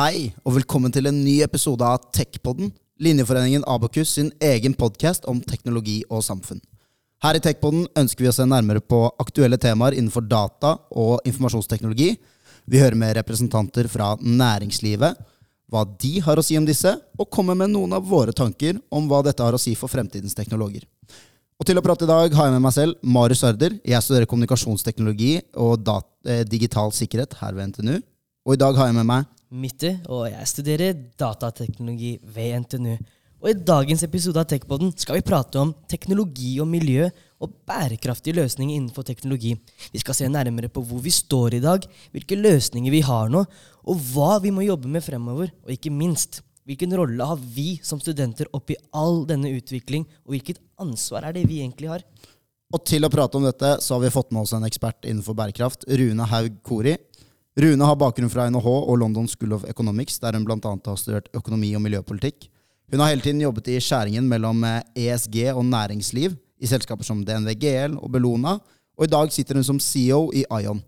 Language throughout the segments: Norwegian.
Hei, og velkommen til en ny episode av Techpodden, Linjeforeningen Abokus sin egen podkast om teknologi og samfunn. Her i Techpodden ønsker vi å se nærmere på aktuelle temaer innenfor data og informasjonsteknologi. Vi hører med representanter fra næringslivet, hva de har å si om disse, og kommer med noen av våre tanker om hva dette har å si for fremtidens teknologer. Og til å prate i dag har jeg med meg selv Marius Arder. Jeg studerer kommunikasjonsteknologi og eh, digital sikkerhet her ved NTNU. Og i dag har jeg med meg Mitte, og jeg studerer datateknologi ved NTNU. Og i dagens episode av Techpoden skal vi prate om teknologi og miljø og bærekraftige løsninger innenfor teknologi. Vi skal se nærmere på hvor vi står i dag, hvilke løsninger vi har nå, og hva vi må jobbe med fremover. Og ikke minst, hvilken rolle har vi som studenter oppi all denne utvikling, og hvilket ansvar er det vi egentlig har? Og til å prate om dette, så har vi fått med oss en ekspert innenfor bærekraft, Rune Haug Kori. Rune har bakgrunn fra NHH og London School of Economics, der hun bl.a. har studert økonomi og miljøpolitikk. Hun har hele tiden jobbet i skjæringen mellom ESG eh, e og næringsliv i selskaper som DNV GL og Bellona, og i dag sitter hun som CEO i Ion.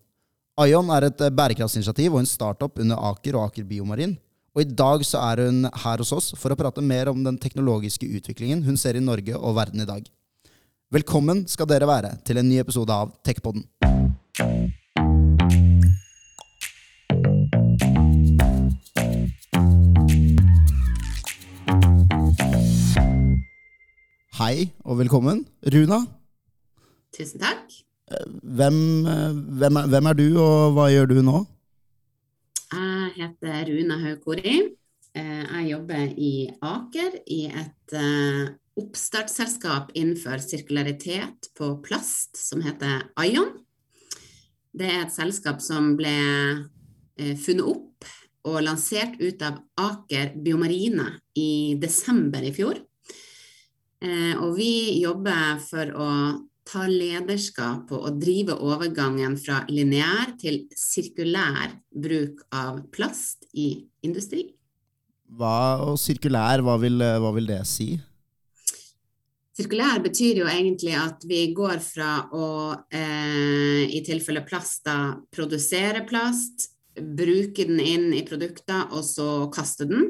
Ion er et eh, bærekraftsinitiativ og en startup under Aker og Aker Biomarin. Og i dag så er hun her hos oss for å prate mer om den teknologiske utviklingen hun ser i Norge og verden i dag. Velkommen skal dere være til en ny episode av Techpodden. Hei og velkommen. Runa? Tusen takk. Eh, hvem, eh, hvem, er, hvem, er, du, og hva gjør du nå? Jeg heter Runa Haugkori. Eh, jeg jobber i Aker i et oppstartsselskap innenfor sirkularitet på plast som heter Ion. Det er et selskap som ble funnet opp og lansert ut av Aker Biomarine i desember i fjor. Eh, og vi jobber for å ta lederskap på å drive overgangen fra lineær til sirkulær bruk av plast i industri. Hva, og sirkulær, hva vil, hva vil det si? Sirkulær betyr jo egentlig at vi går fra å, eh, i tilfelle plast, da, produsere plast, bruke den inn i produkter og så kaste den,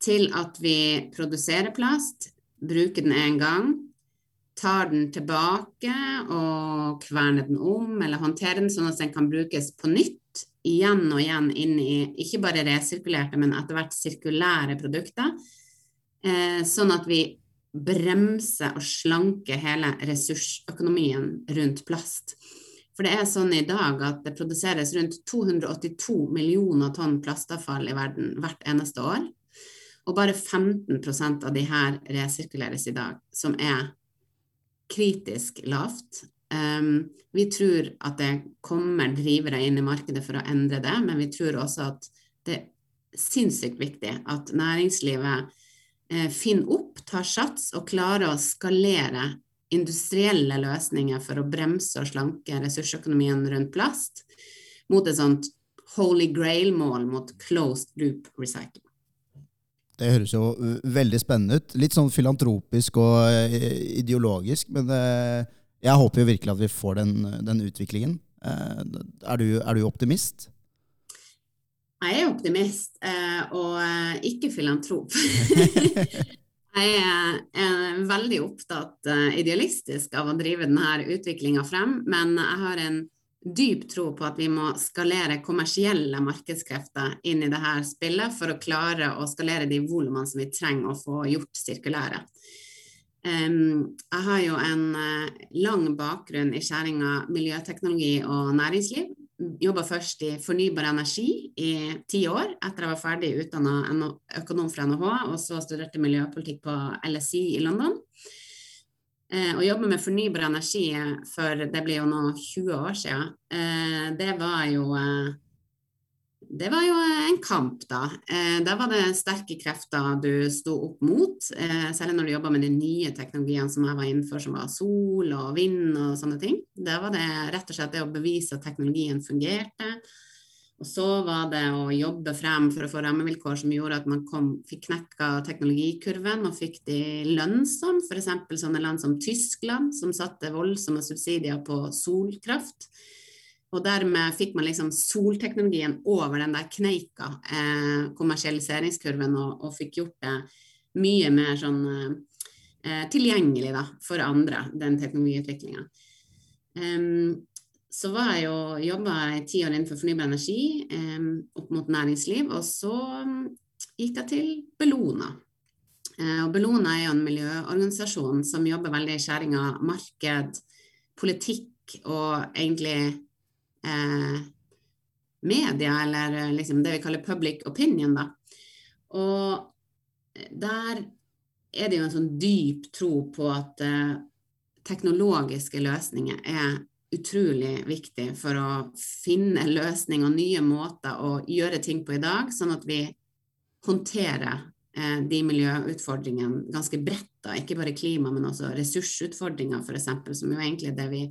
til at vi produserer plast, bruker den én gang, tar den tilbake og kverner den om eller håndterer den sånn at den kan brukes på nytt igjen og igjen inn i ikke bare resirkulerte, men etter hvert sirkulære produkter. Eh, sånn at vi bremser og slanker hele ressursøkonomien rundt plast. For det er sånn i dag at det produseres rundt 282 millioner tonn plastavfall i verden hvert eneste år. Og bare 15% av de her resirkuleres i dag, som er kritisk lavt. Um, vi tror at det kommer drivere inn i markedet for å endre det, men vi tror også at det er sinnssykt viktig at næringslivet eh, finner opp, tar sats og klarer å skalere industrielle løsninger for å bremse og slanke ressursøkonomien rundt plast mot et sånt holy grail-mål mot closed group recycling. Det høres jo veldig spennende ut. Litt sånn filantropisk og eh, ideologisk, men eh, jeg håper jo virkelig at vi får den, den utviklingen. Eh, er du, er du, optimist? Jeg er optimist, og ikke filantrop. jeg er veldig opptatt idealistisk av å drive denne utviklinga frem, men jeg har en dyp tro på at vi må skalere kommersielle markedskrefter inn i dette spillet for å klare å skalere de volumene som vi trenger å få gjort sirkulære. Jeg har jo en uh, lang bakgrunn i skjæringa miljøteknologi og næringsliv. Jobba først i fornybar energi i ti år etter jeg var ferdig utdanna økonom fra NHH, og så studerte miljøpolitikk på LSI i London. Eh, å jobbe med fornybar energi for det blir jo nå 20 år siden, eh, det var jo eh, det var jo en kamp, da. Eh, da var det sterke krefter du sto opp mot. Eh, særlig når du jobba med de nye teknologiene som jeg var innenfor, som var sol og vind og sånne ting. Da var det rett og slett det å bevise at teknologien fungerte. Og så var det å jobbe frem for å få rammevilkår som gjorde at man kom, fikk knekka teknologikurven og fikk de lønnsomme, f.eks. sånne land som Tyskland, som satte voldsomme subsidier på solkraft. Og dermed fikk man liksom solteknologien over den der kneika, eh, kommersialiseringskurven, og, og, fikk gjort det mye mer sånn eh, tilgjengelig da, for andre, den teknologiutviklinga. Um, så var jeg jo, jobba i ti år innenfor fornybar energi eh, opp mot næringsliv, og så gikk jeg til Bellona. Eh, og Bellona er jo en miljøorganisasjon som jobber veldig i skjæringa marked, politikk og egentlig eh, media, eller uh, liksom det vi kaller public opinion. da. Og der er det jo en sånn dyp tro på at teknologiske løsninger er utrolig viktig for å finne løsninger og nye måter å gjøre ting på i dag, sånn at vi håndterer eh, de miljøutfordringene ganske bredt. da, Ikke bare klima, men også ressursutfordringer f.eks., som jo egentlig er det vi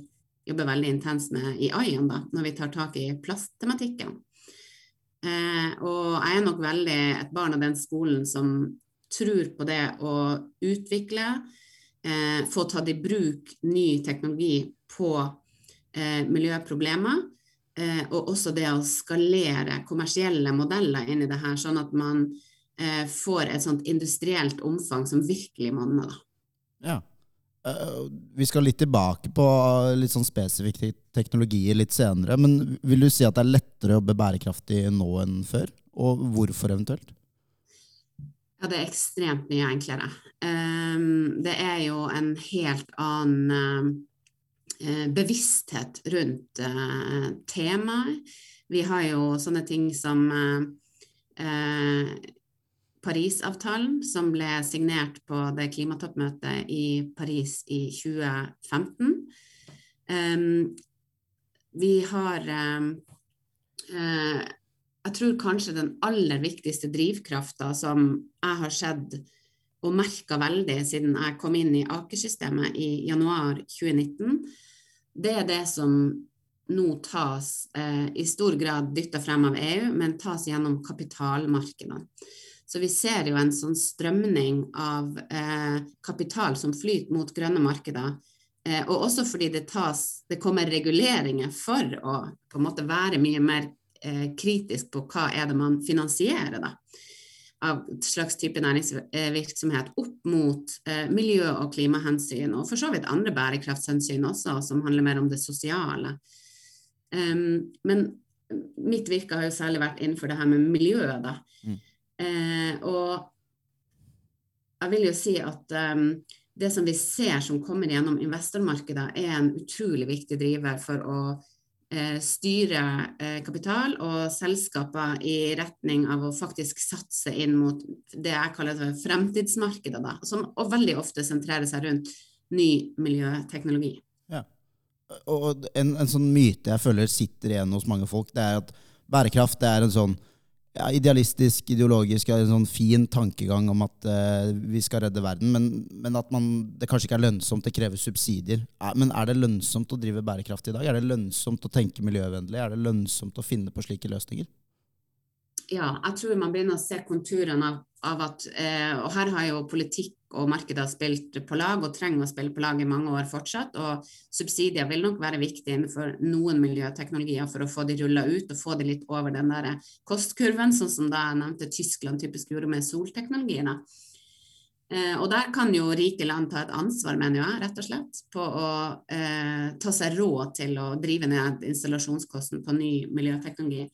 jobber veldig intenst med i Ayan, da, når vi tar tak i plasttematikken. Eh, og jeg er nok veldig et barn av den skolen som tror på det å utvikle, eh, få tatt i bruk ny teknologi på miljøproblemer. Eh, og også det å skalere kommersielle modeller inn i det her, sånn at man eh, får et sånt industrielt omfang som virkelig monner. Ja. Vi skal litt tilbake på litt sånn spesifikke teknologier litt senere. Men vil du si at det er lettere å jobbe bærekraftig nå enn før? Og hvorfor eventuelt? Ja, det er ekstremt mye enklere. Um, det er jo en helt annen Eh, bevissthet rundt uh, temaet. Vi har jo sånne ting som uh, Parisavtalen, som ble signert på det klimatoppmøtet i Paris i 2015. Um, vi har um, uh, Jeg tror kanskje den aller viktigste drivkrafta som jeg har sett og merka veldig siden jeg kom inn i Aker-systemet i januar 2019, det er det som nå tas eh, i stor grad dytta frem av EU, men tas gjennom kapitalmarkedene. Så vi ser jo en sånn strømning av eh, kapital som flyter mot grønne markeder. Eh, og også fordi det, tas, det kommer reguleringer for å på en måte være mye mer eh, kritisk på hva er det man finansierer. da av slags type næringsvirksomhet opp mot eh, miljø- og klimahensyn, og for så vidt andre bærekraftshensyn også, som handler mer om det sosiale. Um, men mitt virke har jo særlig vært innenfor det her med miljøet, da. Mm. Eh, og jeg vil jo si at um, det som vi ser som kommer gjennom investormarkedet, er en utrolig viktig driver for å styre eh, kapital og selskaper i retning av å faktisk satse inn mot det jeg kaller fremtidsmarkedet, da, som veldig ofte sentrerer seg rundt ny miljøteknologi. Ja. Og en, en, sånn myte jeg føler sitter igjen hos mange folk, det er at bærekraft det er en sånn ja, idealistisk, ideologisk, en sånn fin tankegang om at uh, vi skal redde verden, men, men, at man, det kanskje ikke er lønnsomt, det krever subsidier. Er, men er det lønnsomt å drive bærekraft i dag? Er det lønnsomt å tenke miljøvennlig? Er det lønnsomt å finne på slike løsninger? Ja, jeg tror man begynner å se konturene av, av at eh, Og her har jo politikk og markedet spilt på lag, og trenger å spille på lag i mange år fortsatt. Og subsidier vil nok være viktig innenfor noen miljøteknologier for å få de rulla ut og få de litt over den der kostkurven, sånn som da jeg nevnte Tyskland typisk gjorde med solteknologiene. Eh, og der kan jo rike land ta et ansvar, mener jeg, rett og slett, på å eh, ta seg råd til å drive ned installasjonskosten på ny miljøteknologi.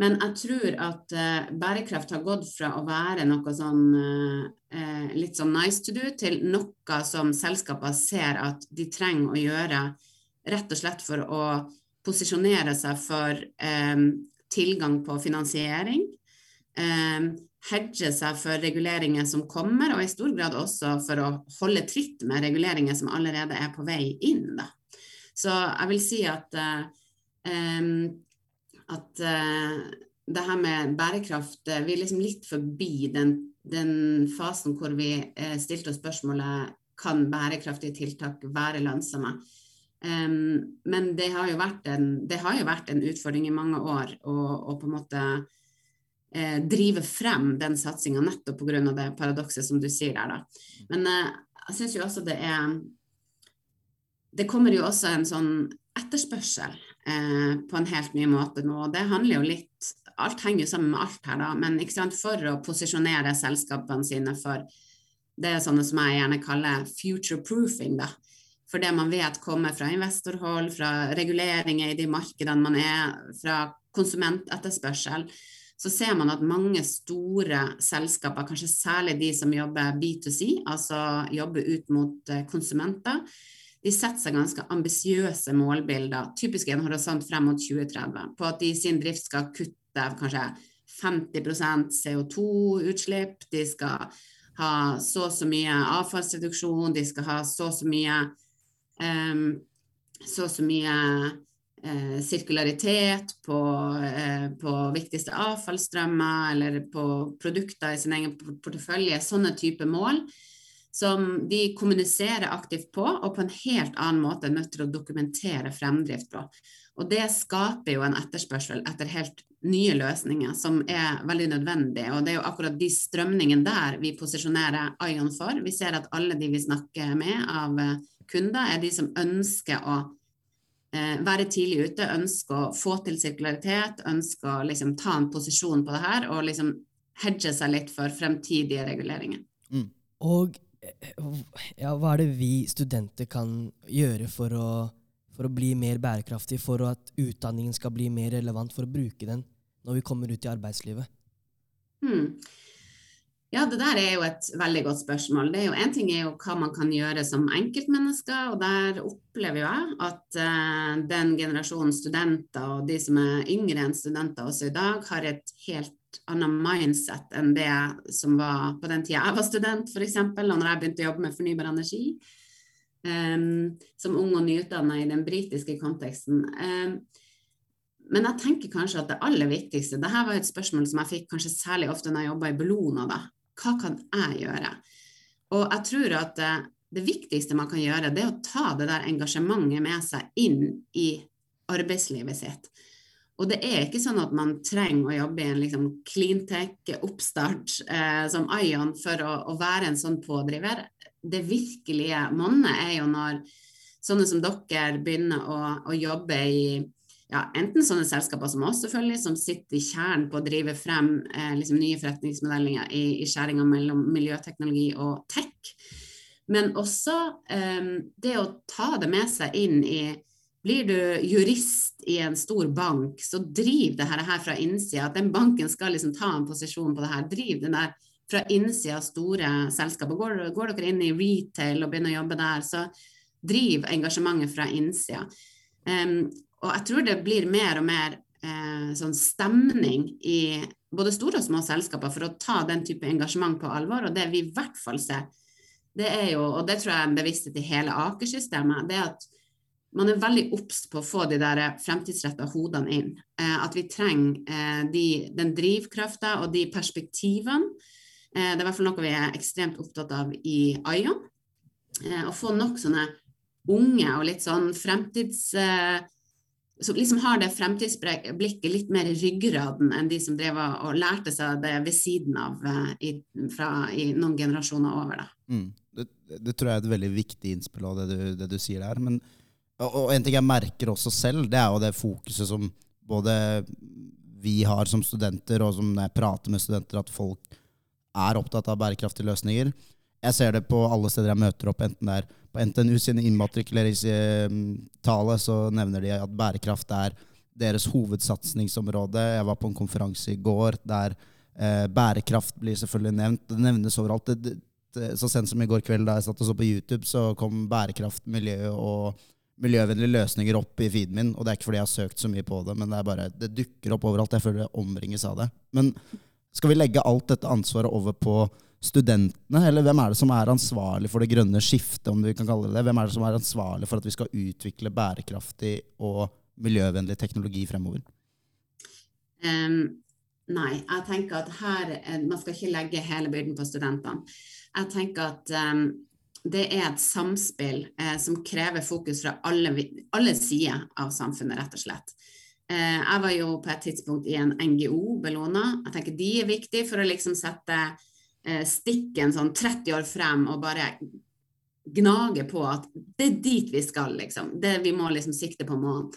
Men jeg tror at uh, bærekraft har gått fra å være noe sånn uh, litt sånn nice to do, til noe som selskaper ser at de trenger å gjøre rett og slett for å posisjonere seg for um, tilgang på finansiering. Um, hedge seg for reguleringer som kommer, og i stor grad også for å holde tritt med reguleringer som allerede er på vei inn. Da. Så jeg vil si at uh, um, at uh, det her med bærekraft uh, Vi er liksom litt forbi den, den fasen hvor vi uh, stilte oss spørsmålet kan bærekraftige tiltak være lønnsomme. Um, men det har, en, det har, jo vært en, utfordring i mange år å på en måte drive frem den satsinga nettopp pga. det paradokset som du sier der. Da. Men jeg syns jo også det er Det kommer jo også en sånn etterspørsel eh, på en helt ny måte nå. og Det handler jo litt Alt henger jo sammen med alt her, da. Men for å posisjonere selskapene sine for det er sånne som jeg gjerne kaller future-proofing. da. For det man vet kommer fra investorhold, fra reguleringer i de markedene man er, fra konsumentetterspørsel, så ser man at mange store selskaper, kanskje særlig de som jobber B2C, altså jobber ut mot eh, konsumenter, de setter seg ganske ambisiøse målbilder, typisk en horisont frem mot 2030, på at de i sin drift skal kutte kanskje 50% CO2-utslipp, de skal ha så og så mye avfallsreduksjon, de skal ha så og så mye um, så og så mye eh, sirkularitet på, eh, på, viktigste avfallsstrømmer eller på produkter i sin egen portefølje, sånne type mål som de kommuniserer aktivt på, og på en helt annen måte er nødt til å dokumentere fremdrift på. Og det skaper jo en etterspørsel etter helt nye løsninger, som er veldig nødvendig. Og det er jo akkurat de strømningene der vi posisjonerer Ion for. Vi ser at alle de vi snakker med av kunder, er de som ønsker å eh, være tidlig ute, ønsker å få til sirkularitet, ønsker å liksom ta en posisjon på det her og liksom hedge seg litt for fremtidige reguleringer. Mm. Og ja, hva er det vi studenter kan gjøre for å, for å bli mer bærekraftig, for at utdanningen skal bli mer relevant, for å bruke den når vi kommer ut i arbeidslivet? Hmm. Ja, det der er jo et veldig godt spørsmål. Det er jo en ting er jo hva man kan gjøre som enkeltmennesker, og der opplever jeg at uh, den generasjonen studenter og de som er yngre enn studenter også i dag, har et helt annet mindset enn det som var på den tida jeg var student, f.eks., og når jeg begynte å jobbe med fornybar energi. Um, som ung og nyutdanna i den britiske konteksten. Um, men jeg tenker kanskje at det aller viktigste Dette var et spørsmål som jeg fikk kanskje særlig ofte når jeg jobba i Bellona. da. Hva kan jeg gjøre? Og jeg tror at eh, det viktigste man kan gjøre, det er å ta det der engasjementet med seg inn i arbeidslivet sitt. Og det er ikke sånn at man trenger å jobbe i en liksom cleantech-oppstart eh, som Ion for å, å, være en sånn pådriver. Det virkelige monnet er jo når sånne som dere begynner å, å jobbe i ja, enten sånne selskaper som oss, selvfølgelig, som sitter i kjernen på å drive frem eh, liksom nye forretningsmodeller i, i skjæringa mellom miljøteknologi og tech. Men også eh, det å ta det med seg inn i blir du jurist i en stor bank, så driv det her fra innsida. At den banken skal liksom ta en posisjon på det her. Driv den der fra innsida av store selskaper. Går, går, dere inn i retail og begynner å jobbe der, så driv engasjementet fra innsida. Um, og jeg tror det blir mer og mer eh, sånn stemning i både store og små selskaper for å ta den type engasjement på alvor. Og det vi i hvert fall ser, det er jo, og det tror jeg er en bevissthet i hele Aker-systemet, det er at man er veldig obs på å få de der fremtidsretta hodene inn. Eh, at vi trenger eh, de, den drivkrafta og de perspektivene. Eh, det er i hvert fall noe vi er ekstremt opptatt av i Ion. Eh, å få nok sånne unge og litt sånn fremtids... Eh, som liksom har det fremtidsblikket litt mer i ryggraden enn de som drev og lærte seg det ved siden av eh, i, fra, i noen generasjoner over. Da. Mm. Det, det, tror jeg er et veldig viktig innspill av det det du sier der. men og en ting jeg merker også selv, det er jo det fokuset som både vi har som studenter, og som når jeg prater med studenter, at folk er opptatt av bærekraftige løsninger. Jeg ser det på alle steder jeg møter opp, enten det er på NTNU sine innmatrikuleringstale, så nevner de at bærekraft er deres hovedsatsingsområde. Jeg var på en konferanse i går der eh, bærekraft blir selvfølgelig nevnt. Det nevnes overalt. Det, det, så sent som i går kveld da jeg satt og så på YouTube, så kom bærekraft, miljø og miljøvennlige løsninger opp i feeden min. Og det er ikke fordi jeg har søkt så mye på det, men det er bare, det dukker opp overalt. Jeg føler det omringes av det. Men skal vi legge alt dette ansvaret over på studentene, eller hvem er det som er ansvarlig for det grønne skiftet, om vi kan kalle det det? Hvem er det som er ansvarlig for at vi skal utvikle bærekraftig og miljøvennlig teknologi fremover? Um, nei, jeg tenker at her eh, Man skal ikke legge hele byrden på studentene. Jeg tenker at um, det er et samspill eh, som krever fokus fra alle, alle sider av samfunnet, rett og slett. Eh, jeg var jo på et tidspunkt i en NGO, Bellona. Jeg tenker De er viktige for å liksom sette eh, stikken sånn 30 år frem og bare gnage på at det er dit vi skal, liksom. Det vi må liksom sikte på månen.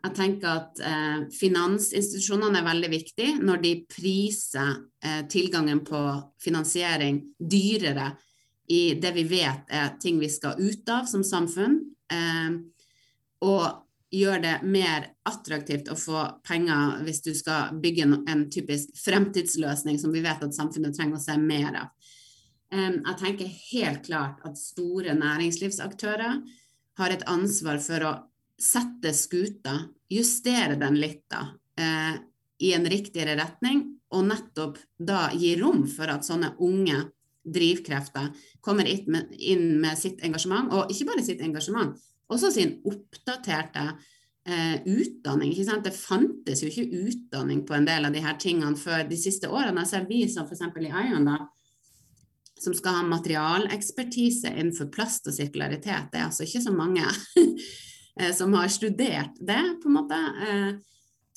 Jeg tenker at eh, finansinstitusjonene er veldig viktige når de priser eh, tilgangen på finansiering dyrere i det vi vet er ting vi skal ut av som samfunn, eh, og gjør det mer attraktivt å få penger hvis du skal bygge en, typisk fremtidsløsning som vi vet at samfunnet trenger å se mer av. Eh, jeg tenker helt klart at store næringslivsaktører har et ansvar for å sette skuta, justere den litt da, eh, i en riktigere retning, og nettopp da gi rom for at sånne unge drivkrefter kommer inn med, sitt engasjement, og ikke bare sitt engasjement, også sin oppdaterte eh, utdanning. Det fantes jo ikke utdanning på en del av de her tingene før de siste årene. Jeg ser vi som f.eks. i Ion, da, som skal ha materialekspertise innenfor plast og sirkularitet. Det er altså ikke så mange Eh, som har studert det, på en måte. Eh,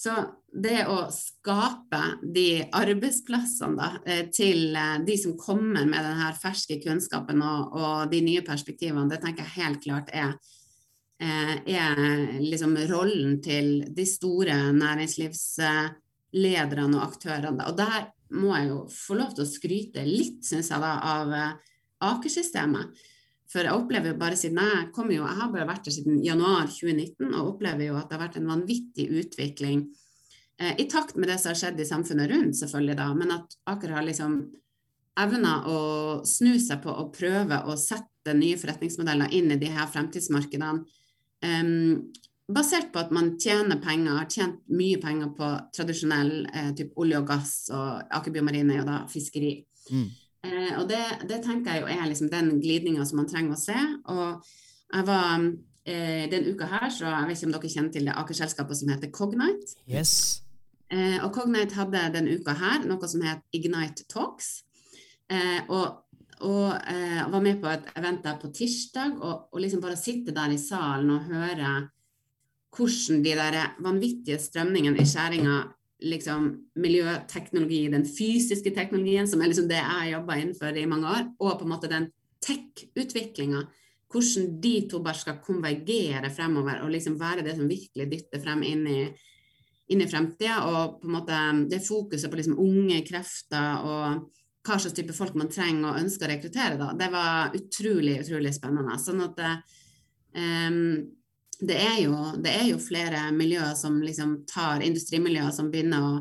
så det å skape de arbeidsplassene da, eh, til de som kommer med denne ferske kunnskapen og, og de nye perspektivene, det tenker jeg helt klart er, er liksom rollen til de store næringslivslederne og aktørene. Og der må jeg jo få lov til å skryte litt, syns jeg, da, av Aker-systemet. For jeg opplever jo bare siden jeg kom jo, jeg har bare vært der siden januar 2019 og opplever jo at det har vært en vanvittig utvikling eh, i takt med det som har skjedd i samfunnet rundt, selvfølgelig da, men at Aker har liksom evna å snu seg på å prøve å sette nye forretningsmodeller inn i de her fremtidsmarkedene. Um, basert på at man tjener penger, har tjent mye penger på tradisjonell eh, typ olje og gass, og Aker Biomarine er jo da fiskeri. Mm. Eh, og det, det, tenker jeg jo er liksom den glidninga som man trenger å se. Og jeg var eh, den uka her, så jeg vet ikke om dere kjenner til det Aker-selskapet som heter Cognite. Yes. Eh, og Cognite hadde den uka her noe som het Ignite Talks. Eh, og og eh, var med på et event der på tirsdag, og, og liksom bare sitte der i salen og høre hvordan de der vanvittige strømningene i skjæringa liksom, miljøteknologi, den fysiske teknologien, som er liksom det jeg har jobba innenfor i mange år, og på en måte den tech-utviklinga. Hvordan de to bare skal konvergere fremover og liksom være det som virkelig dytter frem inn i, inn i. Og på en måte det fokuset på liksom unge krefter og hva slags type folk man trenger og ønsker å rekruttere, da, det var utrolig, utrolig spennende. Sånn at um, det er, jo, det er jo flere miljøer som liksom tar industrimiljøer som begynner å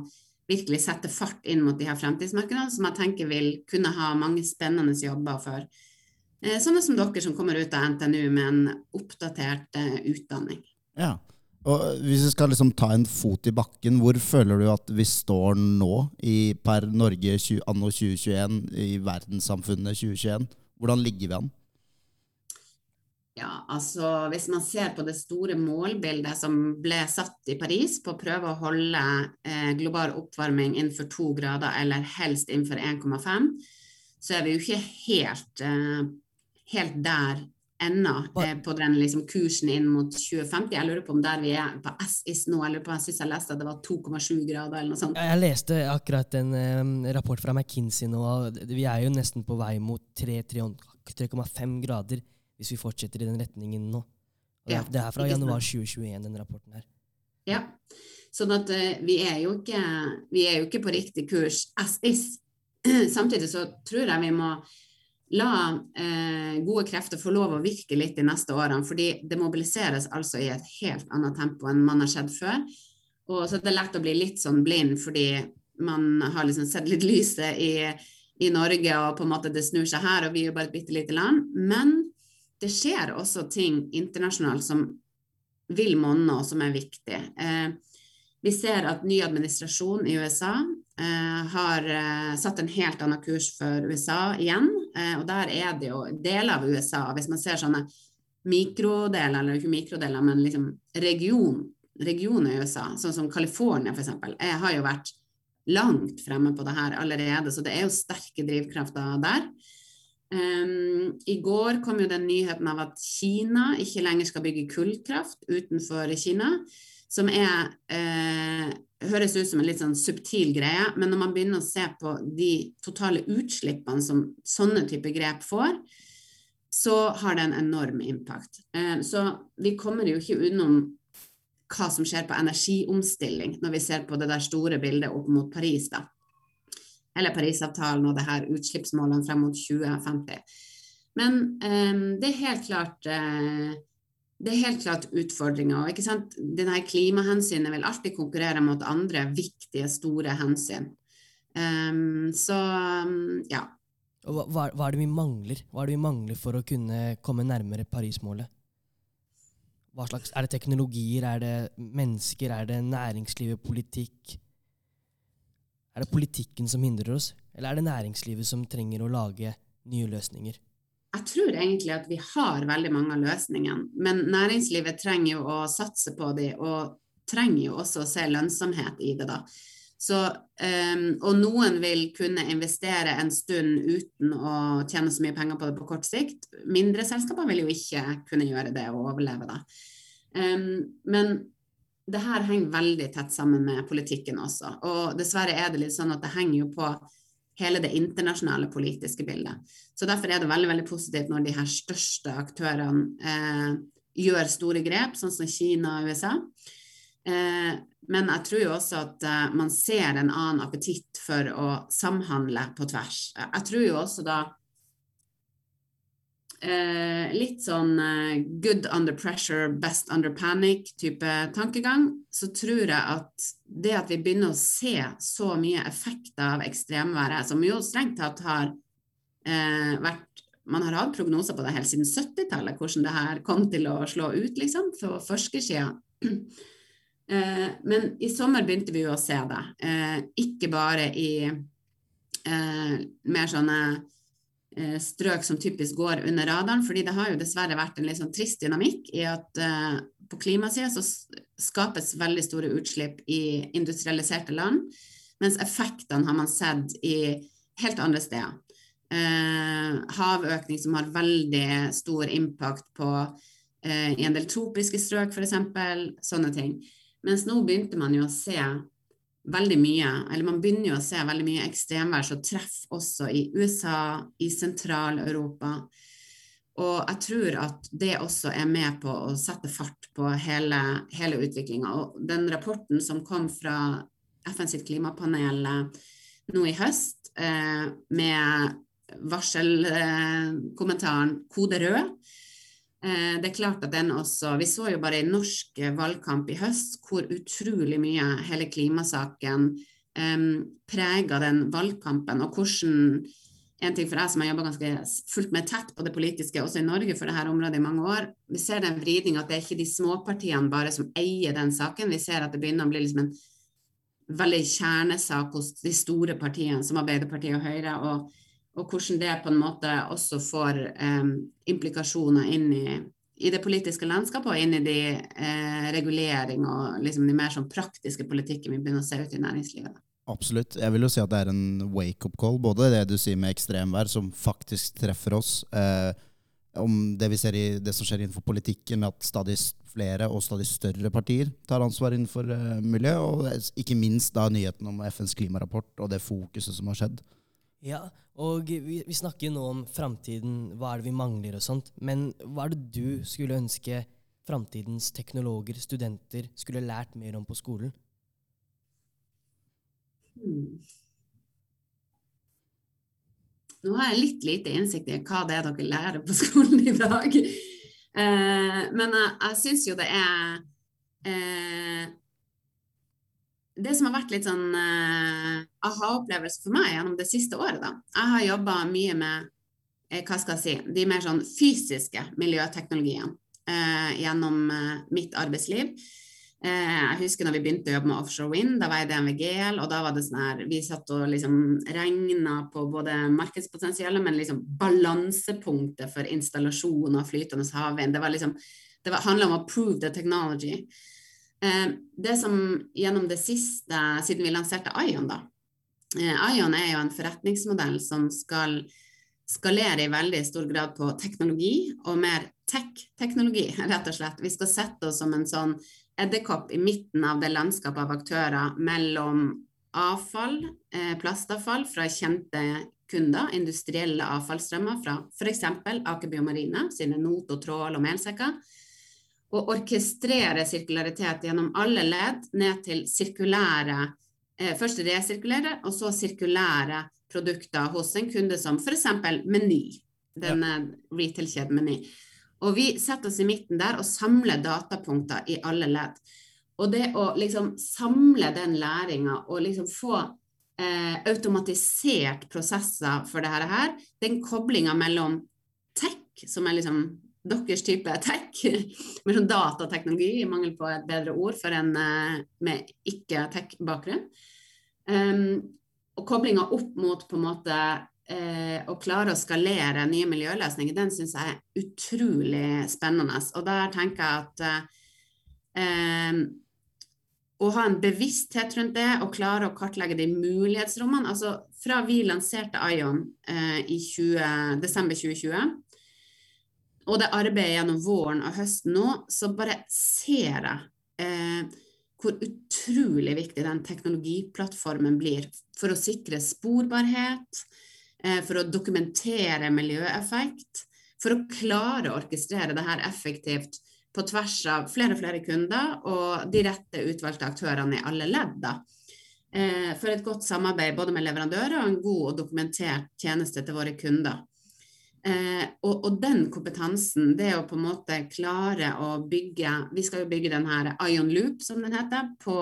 virkelig sette fart inn mot de her fremtidsmarkedene, som jeg tenker vil kunne ha mange spennende jobber for eh, sånne som dere som kommer ut av NTNU med en oppdatert eh, utdanning. Ja, og Hvis vi skal liksom ta en fot i bakken, hvor føler du at vi står nå i, per Norge anno 2021 i verdenssamfunnet 2021? Hvordan ligger vi an? Ja, altså Hvis man ser på det store målbildet som ble satt i Paris på å prøve å holde eh, global oppvarming innenfor to grader, eller helst innenfor 1,5, så er vi jo ikke helt, eh, helt der ennå eh, på den liksom, kursen inn mot 2050. Jeg lurer på om der vi er på SIS nå, eller på jeg synes jeg leste at det var 2,7 grader eller noe sånt. Jeg leste akkurat en um, rapport fra McKinsey nå, og vi er jo nesten på vei mot 3,5 grader hvis vi fortsetter i den retningen nå. Det ja, det, er fra januar 2021, den rapporten her. Ja, sånn at uh, vi, er jo ikke, vi er jo ikke på riktig kurs as is. Samtidig så tror jeg vi må la uh, gode krefter få lov å virke litt de neste årene, fordi det mobiliseres altså i et helt annet tempo enn man har sett før. Og så er det lett å bli litt sånn blind fordi man har liksom sett litt lyset i, i Norge, og på en måte det snur seg her, og vi er jo bare et bitte lite land. Men det skjer også ting internasjonalt som vil monne, og som er viktig. Eh, vi ser at ny administrasjon i USA eh, har eh, satt en helt annen kurs for USA igjen. Eh, og der er det jo deler av USA, hvis man ser sånne mikrodeler, eller ikke mikrodeler, men liksom region, regioner i USA, sånn som California f.eks., har jo vært langt fremme på det her allerede. Så det er jo sterke drivkrafter der. Um, I går kom jo den nyheten av at Kina ikke lenger skal bygge kullkraft utenfor Kina. Som er eh, høres ut som en litt sånn subtil greie, men når man begynner å se på de totale utslippene som sånne type grep får, så har det en enorm impact. Eh, så vi kommer jo ikke unnom hva som skjer på energiomstilling, når vi ser på det der store bildet opp mot Paris. da. Eller Parisavtalen og det her utslippsmålene frem mot 2050. Men um, det er helt klart uh, det er helt klart utfordringer. ikke sant? Denne Klimahensynet vil alltid konkurrere mot andre viktige, store hensyn. Um, så um, ja. Hva, hva, er det vi mangler? Hva er det vi mangler for å kunne komme nærmere Paris-målet? Hva slags, Er det teknologier, er det mennesker, er det næringslivet, politikk? Er det politikken som hindrer oss, eller er det næringslivet som trenger å lage nye løsninger? Jeg tror egentlig at vi har veldig mange av løsningene, men næringslivet trenger jo å satse på de, og trenger jo også å se lønnsomhet i det. da. Så, um, og noen vil kunne investere en stund uten å tjene så mye penger på det på kort sikt. Mindre selskaper vil jo ikke kunne gjøre det og overleve, da. Um, men det her henger veldig tett sammen med politikken også. Og dessverre er det litt sånn at det henger jo på hele det internasjonale politiske bildet. Så derfor er det veldig veldig positivt når de her største aktørene eh, gjør store grep, sånn som Kina og USA. Eh, men jeg tror jo også at eh, man ser en annen appetitt for å samhandle på tvers. Jeg tror jo også da uh, litt sånn eh, good under pressure, best under panic-type tankegang, så tror jeg at det at vi begynner å se så mye effekter av ekstremværet, som jo strengt tatt har vært man har hatt prognoser på det helt siden 70-tallet, hvordan det her kom til å slå ut, liksom, fra forskersida. Eh, men i sommer begynte vi jo å se det. Eh, ikke bare i eh, mer sånne eh, strøk som typisk går under radaren, fordi det har jo dessverre vært en litt sånn trist dynamikk i at eh, på klimasida så skapes veldig store utslipp i industrialiserte land, mens effektene har man sett i helt andre steder. Eh, havøkning som har veldig stor impact på i en del tropiske strøk, f.eks. Sånne ting. Mens nå begynte man jo å se veldig mye, eller man begynner jo å se veldig mye ekstremvær som treffer også i USA, i Sentral-Europa. Og jeg tror at det også er med på å sette fart på hele, hele utviklinga. Og den rapporten som kom fra FNs klimapanel eh, nå i høst, eh, med varselkommentaren eh, 'kode rød', det er klart at den også Vi så jo bare i norsk valgkamp i høst hvor utrolig mye hele klimasaken um, prega den valgkampen, og hvordan en ting for deg som har jobba ganske fullt med tett på det politiske, også i Norge for dette området i mange år. Vi ser den vridninga at det er ikke de småpartiene bare som eier den saken. Vi ser at det begynner å bli liksom en veldig kjernesak hos de store partiene, som Arbeiderpartiet og Høyre. og og hvordan det på en måte også får eh, implikasjoner inn i, i, det politiske landskapet og inn i de eh, regulering og liksom de mer sånn praktiske politikken vi begynner å se ut i næringslivet. Absolutt. Jeg vil jo si at det er en wake-up call. Både det du sier med ekstremvær, som faktisk treffer oss, eh, om det vi ser i det som skjer innenfor politikken, med at stadig flere og stadig større partier tar ansvar innenfor eh, miljø, og ikke minst da nyheten om FNs klimarapport og det fokuset som har skjedd. Ja, og vi, vi snakker nå om framtiden, hva er det vi mangler og sånt. Men hva er det du skulle ønske framtidens teknologer, studenter, skulle lært mer om på skolen? Hmm. Nå har jeg litt lite innsikt i hva det er dere lærer på skolen i dag. Eh, men jeg, jeg syns jo det er eh, det som har vært litt sånn uh, aha-opplevelse for meg gjennom det siste året, da Jeg har jobba mye med eh, hva skal jeg si, de mer sånn fysiske miljøteknologiene uh, gjennom uh, mitt arbeidsliv. jeg husker når vi begynte å jobbe med offshore wind, da var jeg DNVGL, og da var det sånn her Vi satt og liksom regna på både markedspotensialet, men liksom balansepunktet for installasjon av flytende havvind. Det var liksom det handla om å prove the technology. Eh, det som gjennom det siste, siden vi lanserte Ion, da eh, Ion er jo en forretningsmodell som skal skalere i veldig stor grad på teknologi, og mer tech-teknologi, rett og slett. Vi skal sette oss som en sånn edderkopp i midten av det landskapet av aktører mellom avfall, eh, plastavfall fra kjente kunder, industrielle avfallsstrømmer fra f.eks. Aker Biomarine sine not og trål og melsekker, å orkestrere sirkularitet gjennom alle ledd ned til sirkulære eh, Først resirkulere, og så sirkulære produkter hos en kunde som f.eks. Meny. Denne ja. retail-kjeden Meny. Og vi setter oss i midten der og samler datapunkter i alle ledd. Og det å liksom samle den læringa og liksom få eh, automatisert prosesser for det her, den koblinga mellom tech, som er liksom deres type tech, med sånn datateknologi, i mangel på et bedre ord for en eh, med ikke-tech-bakgrunn, um, og koblinga opp mot på en måte eh, å klare å skalere nye miljøløsninger, den syns jeg er utrolig spennende. Og der tenker jeg at eh, å ha en bevissthet rundt det og klare å kartlegge de mulighetsrommene altså Fra vi lanserte Ion eh, i 20, desember 2020, og det arbeidet gjennom våren og høsten nå, så bare ser jeg eh, hvor utrolig viktig den teknologiplattformen blir for å sikre sporbarhet, Eh, for å dokumentere miljøeffekt, for å klare å orkestrere det her effektivt på tvers av flere og flere kunder og de rette utvalgte aktørene i alle ledd. Eh, for et godt samarbeid både med leverandører og en god og dokumentert tjeneste til våre kunder. Eh, og, og, den kompetansen, det å på en måte klare å bygge Vi skal jo bygge den her Ion Loop, som den heter, på,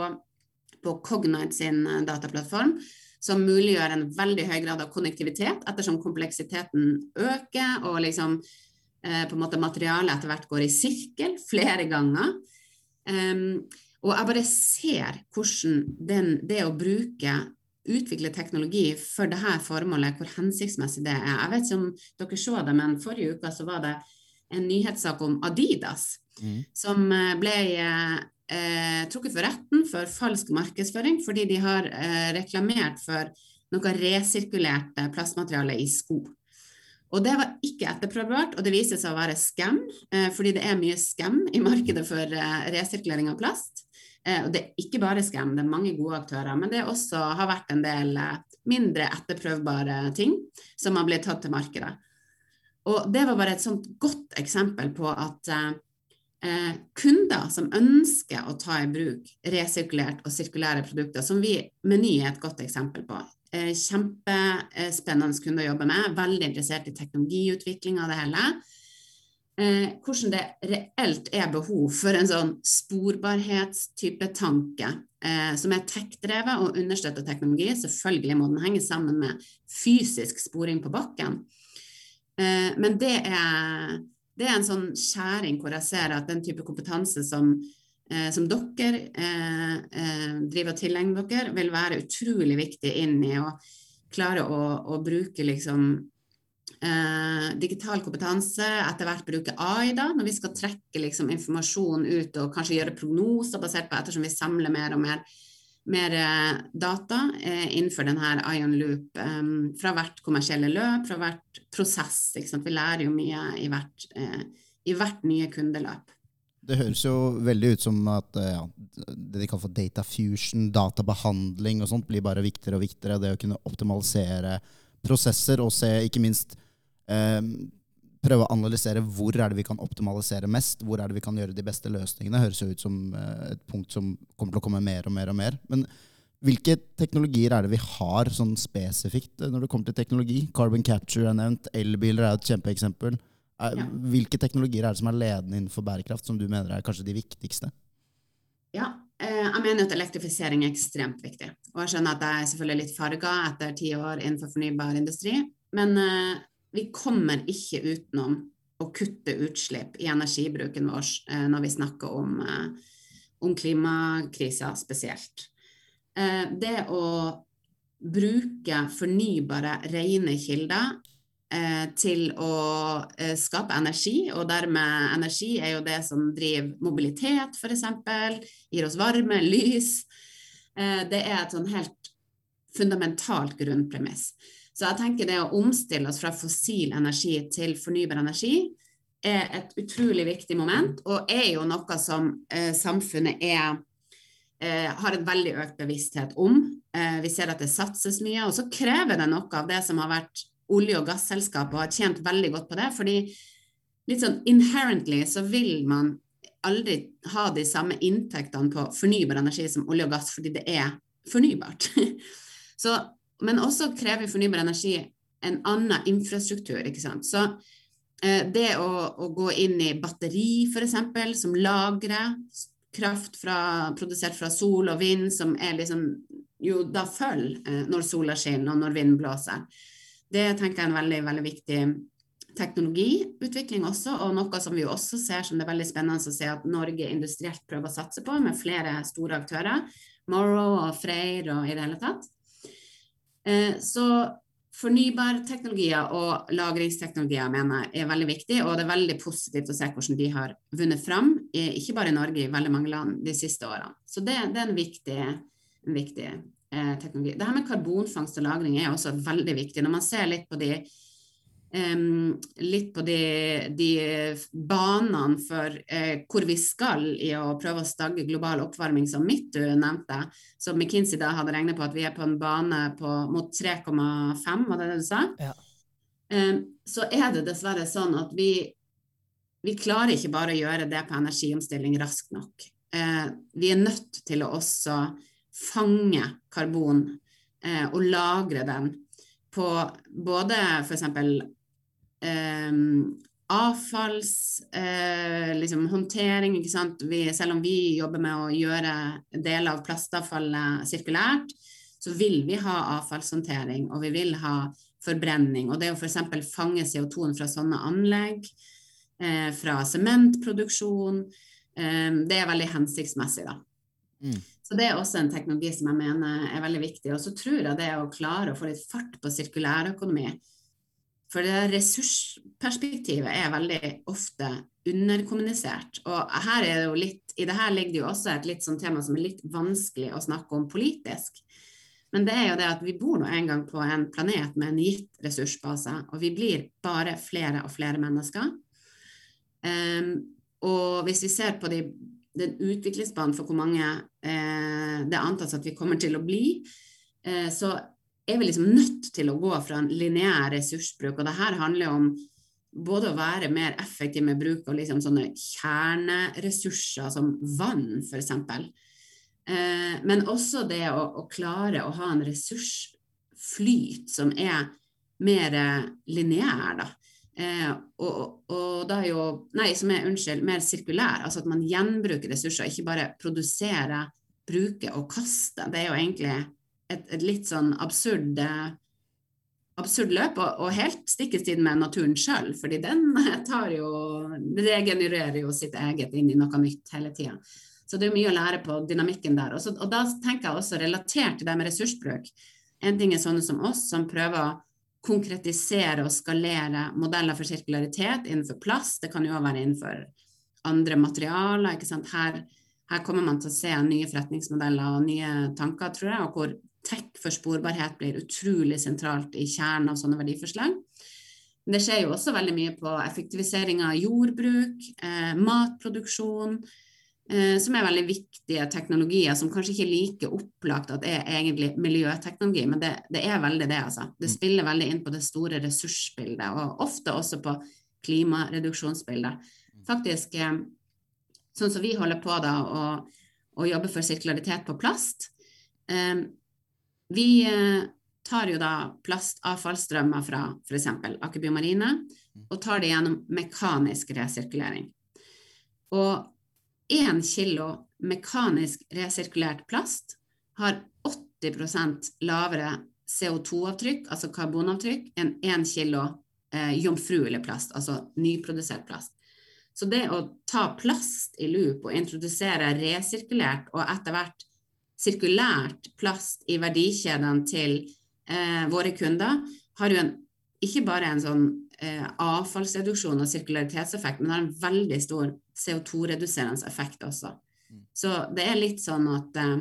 på Cognite sin dataplattform som muliggjør en veldig høy grad av konnektivitet, ettersom kompleksiteten øker og liksom eh, på en måte materialet etter hvert går i sirkel flere ganger. Um, og jeg bare ser hvordan den, det å bruke utvikle teknologi for dette formålet, hvor hensiktsmessig det er. Jeg vet ikke om dere så det, men forrige uke så var det en nyhetssak om Adidas, mm. som eh, ble eh, eh, trukket for retten for falsk markedsføring fordi de har eh, reklamert for noe resirkulert plastmateriale i sko. Og det var ikke etterprøvbart, og det viser seg å være skam, eh, fordi det er mye skam i markedet for eh, resirkulering av plast. Eh, og det er ikke bare scam, det er mange gode aktører, men det også har vært en del eh, mindre etterprøvbare ting som har blitt tatt til markedet. Og det var bare et sånt godt eksempel på at eh, eh, kunder som ønsker å ta i bruk resirkulert og sirkulære produkter, som vi Meny er et godt eksempel på. Eh, kjempespennende kunde å jobbe med, veldig interessert i teknologiutvikling av det hele. Eh, hvordan det reelt er behov for en sånn sporbarhetstype tanke eh, som er tech-drevet og understøtter teknologi. Selvfølgelig må den henge sammen med fysisk sporing på bakken. Eh, men det er det er en sånn skjæring hvor jeg ser at den type kompetanse som, eh, som dere eh, eh, driver og tilegner dere, vil være utrolig viktig inn i å klare å, å bruke liksom eh, digital kompetanse, etter hvert bruke AI da, når vi skal trekke liksom, informasjon ut og kanskje gjøre prognoser basert på ettersom vi samler mer og mer mer eh, data eh, innenfor denne Ion Loop eh, fra hvert kommersielle løp, fra hvert prosess. Vi lærer jo mye i hvert, i hvert, nye kundeløp. Det høres jo veldig ut som at ja, det de kaller for data fusion, databehandling og sånt, blir bare viktigere og viktigere. Det å kunne optimalisere prosesser og se ikke minst eh, prøve å analysere hvor er det vi kan optimalisere mest, hvor er det vi kan gjøre de beste løsningene, høres jo ut som eh, et punkt som kommer til å komme mer og mer og mer. Men hvilke teknologier er det vi har sånn spesifikt eh, når det kommer til teknologi? Carbon capture er nevnt, elbiler er et kjempeeksempel. Hvilke teknologier er det som er ledende innenfor bærekraft, som du mener er kanskje de viktigste? Ja, jeg mener at elektrifisering er ekstremt viktig. Og jeg skjønner at jeg er selvfølgelig litt farga etter ti år innenfor fornybar industri. Men vi kommer ikke utenom å kutte utslipp i energibruken vår eh, når vi snakker om, eh, om klimakrisa spesielt. Eh, det å bruke fornybare, rene kilder til å skape energi, og dermed energi er jo det som driver mobilitet, f.eks., gir oss varme, lys. Det er et sånn helt fundamentalt grunnpremiss. Så jeg tenker det å omstille oss fra fossil energi til fornybar energi er et utrolig viktig moment, og er jo noe som eh, samfunnet er, eh, har en veldig økt bevissthet om. Eh, vi ser at det satses mye, og så krever det noe av det som har vært olje- og gasselskap og har tjent veldig godt på det. fordi litt sånn inherently så vil man aldri ha de samme inntektene på fornybar energi som olje og gass, fordi det er fornybart. Så, men også krever fornybar energi en annen infrastruktur. ikke sant? Så eh, det å, å, gå inn i batteri, f.eks., som lagrer kraft fra, produsert fra sol og vind, som er liksom jo da følger eh, når sola skinner og når vinden blåser. Det tenker jeg er en veldig, veldig viktig teknologiutvikling også, og noe som vi også ser som det er veldig spennende å se at Norge industrielt prøver å satse på, med flere store aktører. Morrow og Freyr og i det hele tatt. Eh, så fornybarteknologier og lagringsteknologier mener jeg er veldig viktig, og det er veldig positivt å se hvordan de har vunnet fram, ikke bare i Norge, i veldig mange land de siste årene. Så det, det er en viktig, en viktig eh, teknologi. Det her med karbonfangst og -lagring er også veldig viktig. Når man ser litt på de Um, litt på de, de banene for uh, hvor vi skal i å prøve å stagge global oppvarming, som Mittu nevnte. Så McKinsey da hadde regnet på at vi er på en bane på, mot 3,5, var det det du sa? Ja. Um, så er det dessverre sånn at vi, vi klarer ikke bare å gjøre det på energiomstilling raskt nok. Uh, vi er nødt til å også fange karbon eh, og lagre den på både f.eks eh, avfallshåndtering. Eh, liksom, selv om vi jobber med å gjøre deler av plastavfallet sirkulært, så vil vi ha avfallshåndtering, og vi vil ha forbrenning. Og det å f.eks. fange CO2-en fra sånne anlegg, eh, fra sementproduksjon, eh, det er veldig hensiktsmessig, da. Mm. Så det er også en teknologi som jeg mener er veldig viktig. Og så tror jeg det å klare å få litt fart på sirkulærøkonomi, for det ressursperspektivet er veldig ofte underkommunisert. Og her er det jo litt, i det her ligger det jo også et litt sånn tema som er litt vanskelig å snakke om politisk. Men det er jo det at vi bor nå en gang på en planet med en gitt ressursbase, og vi blir bare flere og flere mennesker. Um, og hvis vi ser på de, den utviklingsbanen for hvor mange eh, det antas at vi kommer til å bli, eh, så er vi liksom nødt til å gå fra en lineær ressursbruk. Og det her handler om både å være mer effektiv med bruk av liksom sånne kjerneressurser som vann, f.eks. Eh, men også det å, å, klare å ha en ressursflyt som er mer lineær, da. Eh, og, og, da jo Nei, som er, unnskyld, mer sirkulær. Altså at man gjenbruker ressurser, ikke bare produserer, bruker og kaster. Det er jo egentlig et, et litt sånn absurd, absurd løp, og, og helt stikk i strid med naturen sjøl, fordi den tar jo regenererer jo sitt eget inn i noe nytt hele tida. Så det er mye å lære på dynamikken der. Og, så, og da tenker jeg også relatert til det med ressursbruk. En ting er sånne som oss, som prøver å konkretisere og skalere modeller for sirkularitet innenfor plast. Det kan jo også være innenfor andre materialer. ikke sant? Her, her, kommer man til å se nye forretningsmodeller og nye tanker, tror jeg, og hvor tech for sporbarhet blir utrolig sentralt i kjernen av sånne verdiforslag. Men det skjer jo også veldig mye på effektivisering av jordbruk, eh, matproduksjon, som er veldig viktige teknologier som kanskje ikke er like opplagt at det er egentlig miljøteknologi, men det, det, er veldig det, altså. Det mm. spiller veldig inn på det store ressursbildet, og ofte også på klimareduksjonsbildet. Mm. Faktisk, eh, sånn som vi holder på da, og, og jobber for sirkularitet på plast, eh, vi eh, tar jo da plastavfallsstrømmer fra f.eks. Aker Biomarine og tar det gjennom mekanisk resirkulering. Og én kilo mekanisk resirkulert plast har 80% lavere CO2-avtrykk, altså karbonavtrykk, enn 1 kilo eh, jomfruelig plast, altså nyprodusert plast. Så det å ta plast i loop og introdusere resirkulert og etter hvert sirkulært plast i verdikjedene til eh, våre kunder, har jo en, ikke bare en sånn eh, avfallsreduksjon og sirkularitetseffekt, men har en veldig stor CO2-reduserende effekt også. Mm. Så det er litt sånn at eh,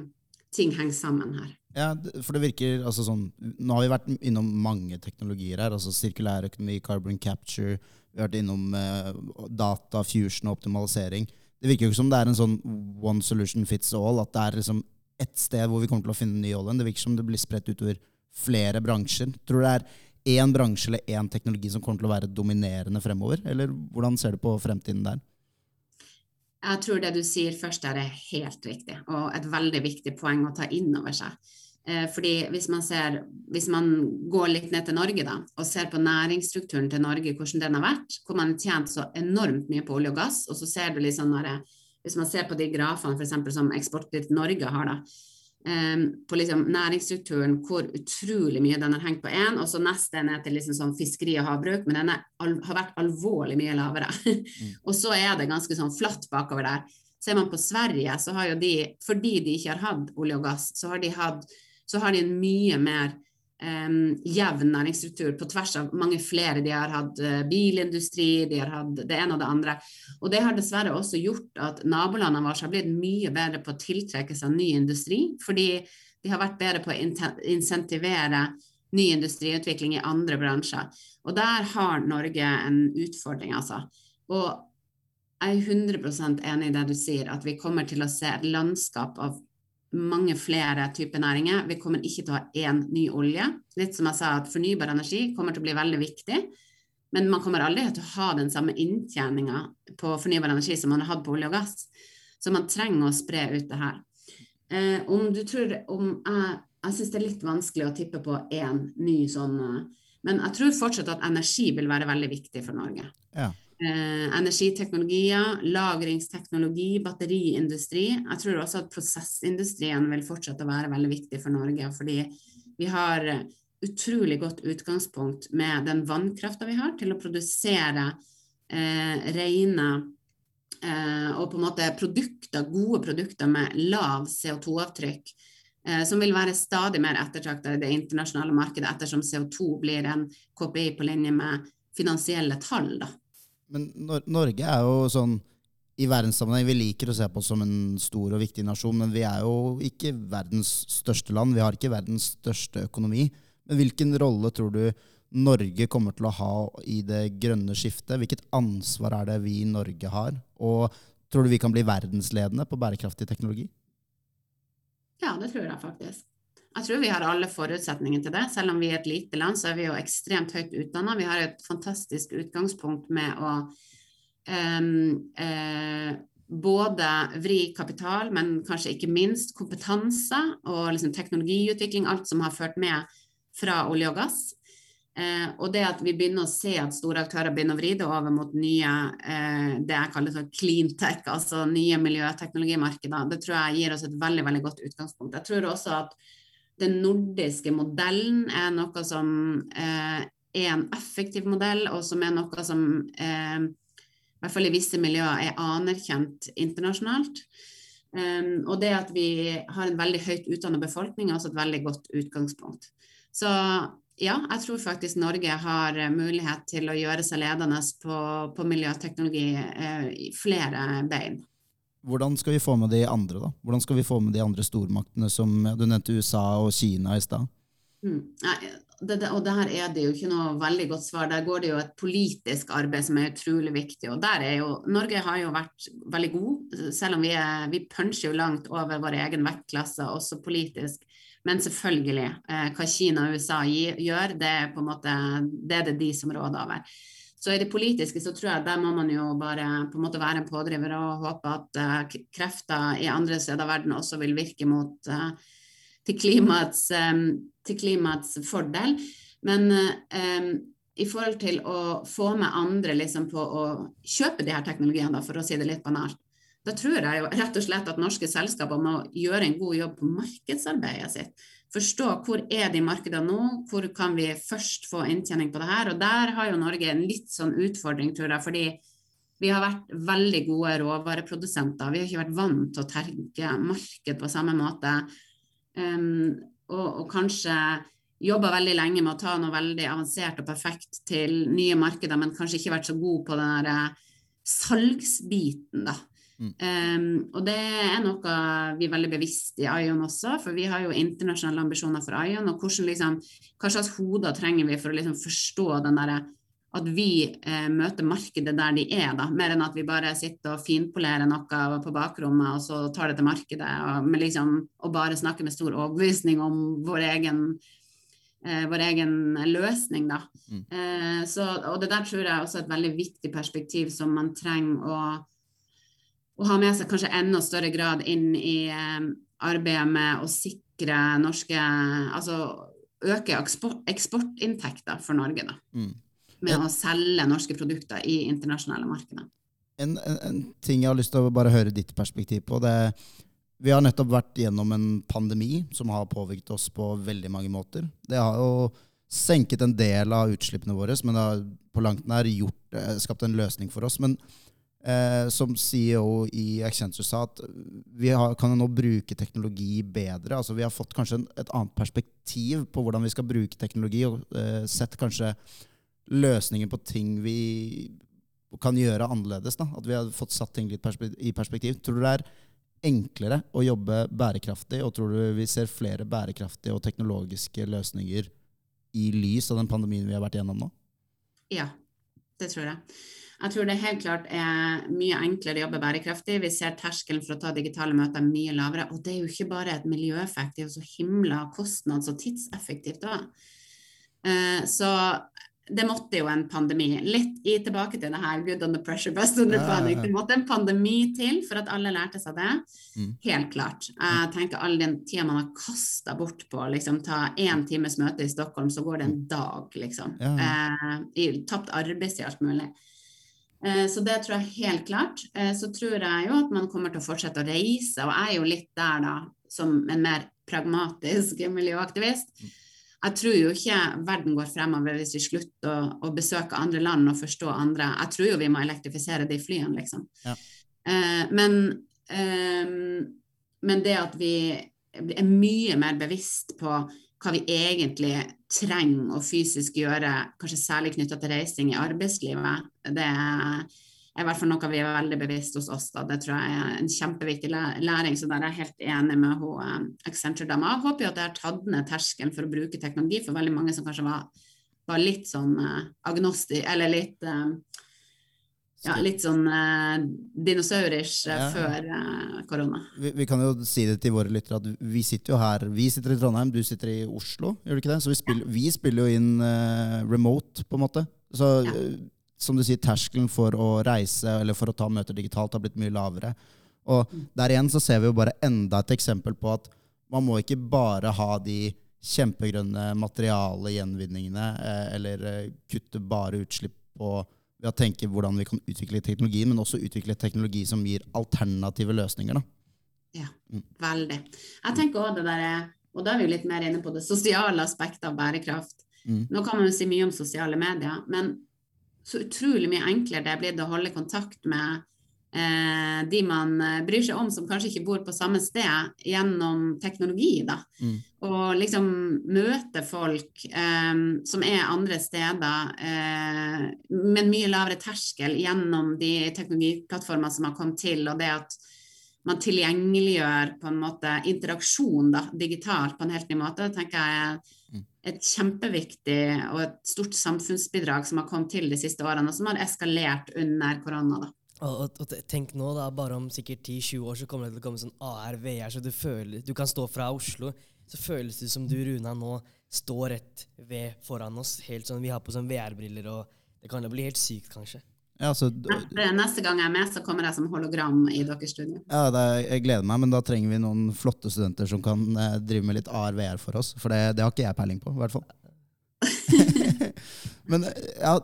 ting henger sammen her. Ja, for det virker altså sånn Nå har vi vært innom mange teknologier her. altså Sirkulærøkonomi, carbon capture, vi har vært innom eh, data, fusion og optimalisering. Det virker jo ikke som det er en sånn one solution fits all. At det er liksom ett sted hvor vi kommer til å finne ny olje. Det virker som det blir spredt utover flere bransjer. Tror du det er én bransje eller én teknologi som kommer til å være dominerende fremover? Eller hvordan ser du på fremtiden der? Jeg tror det du sier først der er helt riktig, og et veldig viktig poeng å ta inn over seg. Eh, fordi hvis man, ser, hvis man går litt ned til Norge da, og ser på næringsstrukturen til Norge, hvordan den har vært, hvor man har tjent så enormt mye på olje og gass, og så ser du liksom når jeg, Hvis man ser på de grafene for eksempel, som Eksportkreditt Norge har, da, på liksom næringsstrukturen hvor utrolig mye den har hengt på én, og så neste ned til liksom sånn fiskeri og havbruk, men den har vært alvorlig mye lavere. Mm. og så er det ganske sånn flatt bakover der. Ser man på Sverige, så har jo de, fordi de ikke har hatt olje og gass, så har de, hatt, så har de en mye mer um, jevn næringsstruktur på tvers av mange flere. De har hatt uh, bilindustri, de har hatt det ene og det andre. Og det har dessverre også gjort at nabolandene våre har blitt mye bedre på å tiltrekke seg ny industri, fordi de har vært bedre på å insentivere ny industriutvikling i andre bransjer. Og der har Norge en utfordring, altså. Og jeg er 100% enig i det du sier, at vi kommer til å se et landskap av mange flere typer næringer. Vi kommer ikke til å ha én ny olje. Litt som jeg sa, at fornybar energi kommer til å bli veldig viktig. Men man kommer aldri til å ha den samme inntjeninga på fornybar energi som man har hatt på olje og gass. Så man trenger å spre ut det her. Eh, om du tror om Jeg, jeg syns det er litt vanskelig å tippe på én ny sånn eh, Men jeg tror fortsatt at energi vil være veldig viktig for Norge. Ja eh, energiteknologier, lagringsteknologi, batteriindustri. Jeg tror også at prosessindustrien vil fortsette å være veldig viktig for Norge. Fordi vi har utrolig godt utgangspunkt med den vannkrafta vi har til å produsere eh, rene eh, og på en måte produkter, gode produkter med lav CO2-avtrykk. Eh, som vil være stadig mer ettertraktet i det internasjonale markedet, ettersom CO2 blir en KPI på linje med finansielle tall. Da. Men Nor Norge er jo sånn i verdenssammenheng Vi liker å se på oss som en stor og viktig nasjon, men vi er jo ikke verdens største land. Vi har ikke verdens største økonomi. Men hvilken rolle tror du Norge kommer til å ha i det grønne skiftet? Hvilket ansvar er det vi i Norge har? Og tror du vi kan bli verdensledende på bærekraftig teknologi? Ja, det tror jeg faktisk. Jeg tror vi har alle forutsetninger til det. Selv om vi er et lite land, så er vi jo ekstremt høyt utdanna. Vi har et fantastisk utgangspunkt med å um, uh, både vri kapital, men kanskje ikke minst kompetanse og liksom teknologiutvikling, alt som har ført med fra olje og gass. Eh, og det at vi begynner å se at store aktører begynner å vri det over mot nye eh, det jeg kaller sånn clean altså nye miljøteknologimarkeder, det tror jeg gir oss et veldig veldig godt utgangspunkt. Jeg tror også at den nordiske modellen er noe som eh, er en effektiv modell, og som er noe som eh, i hvert fall i visse miljøer er anerkjent internasjonalt. Um, og det at vi har en veldig høyt utdannet befolkning, er også et veldig godt utgangspunkt. Så ja, jeg tror faktisk Norge har mulighet til å gjøre seg ledende på, på miljøteknologi eh, i flere bein. Hvordan skal vi få med de andre, da? Hvordan skal vi få med de andre stormaktene som du nevnte USA og Kina i stad? Mm. Og der er det jo ikke noe veldig godt svar. Der går det jo et politisk arbeid som er utrolig viktig. Og der er jo Norge har jo vært veldig god, selv om vi, er, vi puncher jo langt over vår egen vektklasse, også politisk. Men selvfølgelig, eh, hva Kina og USA gjør, det er på en måte det er det de som råder over. Så i det politiske så tror jeg der må man jo bare på en måte være en pådriver og håpe at uh, krefter i andre steder av verden også vil virke mot uh, til, klimaets, um, til, klimaets, fordel. Men um, i forhold til å få med andre liksom, på å kjøpe de her teknologiene, for å si det litt banalt, da tror jeg jo rett og slett at norske selskaper må gjøre en god jobb på markedsarbeidet sitt forstå hvor er de markedene nå, hvor kan vi først få inntjening på det her. Og der har jo Norge en litt sånn utfordring, tror jeg, fordi vi har vært veldig gode råvareprodusenter. Vi har ikke vært vant til å terge marked på samme måte. Um, og, og, kanskje jobba veldig lenge med å ta noe veldig avansert og perfekt til nye markeder, men kanskje ikke vært så god på den der salgsbiten, da. Mm. Um, og det er noe vi er veldig bevisst i ION også, for vi har jo internasjonale ambisjoner for ION. Og hvordan, liksom, hva slags hoder trenger vi for å liksom forstå den derre at vi eh, møter markedet der de er, da, mer enn at vi bare sitter og finpolerer noe på bakrommet og så tar det til markedet, og, liksom, og bare snakker med stor overbevisning om vår egen, eh, vår egen løsning. Da. Mm. Eh, så, og det der tror jeg er også et veldig viktig perspektiv som man trenger å å ha med seg kanskje enda større grad inn i eh, arbeidet med å sikre norske Altså øke eksport, eksportinntekter for Norge, da. Mm. Med å selge norske produkter i internasjonale markeder. En, en, en ting jeg har lyst til å bare høre ditt perspektiv på. det Vi har nettopp vært gjennom en pandemi som har påvirket oss på veldig mange måter. Det har jo senket en del av utslippene våre, men det har på langt nær gjort, eh, skapt en løsning for oss. Men eh, som CEO i Accenture sa, at vi har, kan nå bruke teknologi bedre. Altså Vi har fått kanskje en, et annet perspektiv på hvordan vi skal bruke teknologi, og eh, sett kanskje løsninger på ting vi kan gjøre annerledes. da, At vi har fått satt ting litt perspektiv, i perspektiv. Tror du det er enklere å jobbe bærekraftig, og tror du vi ser flere bærekraftige og teknologiske løsninger i lys av den pandemien vi har vært gjennom nå? Ja, det tror jeg. Jeg tror det helt klart er mye enklere å jobbe bærekraftig. Vi ser terskelen for å ta digitale møter mye lavere. Og det er jo ikke bare et miljøeffekt, det er jo så himla kostnads- og tidseffektivt òg. Så det måtte jo en pandemi. Litt i tilbake til det her good on the pressure, best under panic. Det måtte en pandemi til for at alle lærte seg det. Mm. Helt klart. Jeg tenker all den tida man har kasta bort på å liksom, ta én times møte i Stockholm, så går det en dag, liksom. Eh, I tapt arbeidstid og alt mulig. Eh, så det tror jeg helt klart. Eh, så tror jeg jo at man kommer til å fortsette å reise, og jeg er jo litt der, da, som en mer pragmatisk miljøaktivist. Mm jeg tror jo ikke verden går fremover hvis vi slutter å, å, besøke andre land og forstå andre. Jeg tror jo vi må elektrifisere de flyene, liksom. Ja. Eh, men, men, det at vi er mye mer bevisst på hva vi egentlig trenger å fysisk gjøre, kanskje særlig knytta til reising i arbeidslivet, det er i hvert fall noe vi er veldig bevisst hos oss. Da. Det tror jeg er en kjempeviktig læring. Så der er jeg helt enig med hun, eh, Accenture-dama. Jeg håper jo at jeg har tatt ned terskelen for å bruke teknologi for veldig mange som kanskje var, var litt sånn agnostisk, agnosti, eller litt uh, ja, litt sånn eh, dinosaurisk uh, ja. før eh, korona. Vi, vi, kan jo si det til våre lyttere at vi sitter jo her. Vi sitter i Trondheim, du sitter i Oslo, gjør du ikke det? Så vi spiller, ja. vi spiller jo inn remote, på en måte. Så ja som du sier, terskelen for å reise eller for å ta møter digitalt har blitt mye lavere. Og der igjen så ser vi jo bare enda et eksempel på at man må ikke bare ha de kjempegrønne materiale-gjenvinningene eh, eller eh, kutte bare utslipp på ved å tenke hvordan vi kan utvikle teknologi, men også utvikle teknologi som gir alternative løsninger. Da. Ja, mm. veldig. Jeg tenker også det der, og da er vi litt mer inne på det sosiale aspektet av bærekraft. Mm. Nå kan man jo si mye om sosiale medier, men så utrolig mye enklere det er blitt å holde kontakt med eh, de man eh, bryr seg om, som kanskje ikke bor på samme sted, gjennom teknologi. da. Mm. Og liksom møte folk eh, som er andre steder, eh, med en mye lavere terskel gjennom de teknologiplattformene som har kommet til, og det at man tilgjengeliggjør på en måte interaksjon da, digitalt på en helt ny måte, det tenker jeg er mm et kjempeviktig og et stort samfunnsbidrag som har kommet til de siste årene, og som har eskalert under korona. da. Og, og, og, tenk nå, da, bare om sikkert 10-20 år så kommer det til å komme sånn AR, VR, så du føler Du kan stå fra Oslo, så føles det som du, Runa, nå står rett ved foran oss. helt sånn, Vi har på sånn VR-briller, og det kan jo bli helt sykt, kanskje. Ja, så, neste, neste, gang jeg er med, så kommer jeg som hologram i deres studio. Ja, er, Jeg gleder meg, men da trenger vi noen flotte studenter som kan eh, drive med litt AR-VR for oss. For det, det, har ikke jeg peiling på, i hvert fall. men ja,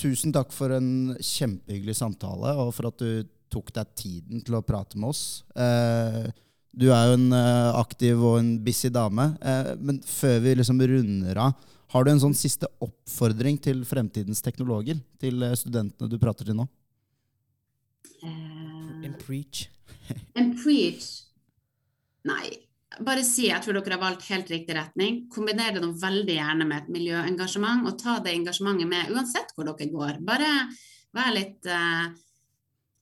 tusen takk for en kjempehyggelig samtale, og for at du tok deg tiden til å prate med oss. Eh, du er jo en uh, aktiv og en busy dame, eh, men før vi liksom runder av har du en sånn siste oppfordring til fremtidens teknologer? Til eh, studentene du prater til nå? Uh, and preach. and preach? Nei. Bare si jeg tror dere har valgt helt riktig retning. Kombiner det veldig gjerne med et miljøengasjement, og ta det engasjementet med uansett hvor dere går. Bare vær litt eh,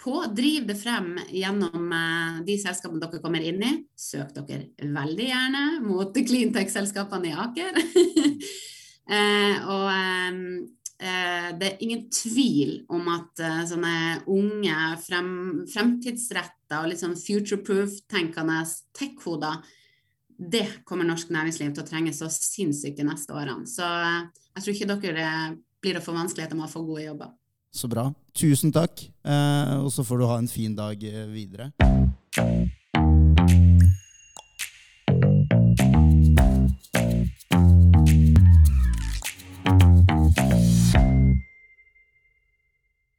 på. Driv det frem gjennom eh, de selskapene dere kommer inn i. Søk dere veldig gjerne mot cleantech-selskapene i Aker. Eh, og eh, det er ingen tvil om at eh, sånne unge, frem, fremtidsretta og litt sånn future-proof-tenkende tech-hoder, det kommer norsk næringsliv til å trenge så sinnssykt de neste årene. Så jeg tror ikke dere blir å få vanskeligheter med å få gode jobber. Så bra. Tusen takk, eh, og så får du ha en fin dag eh, videre.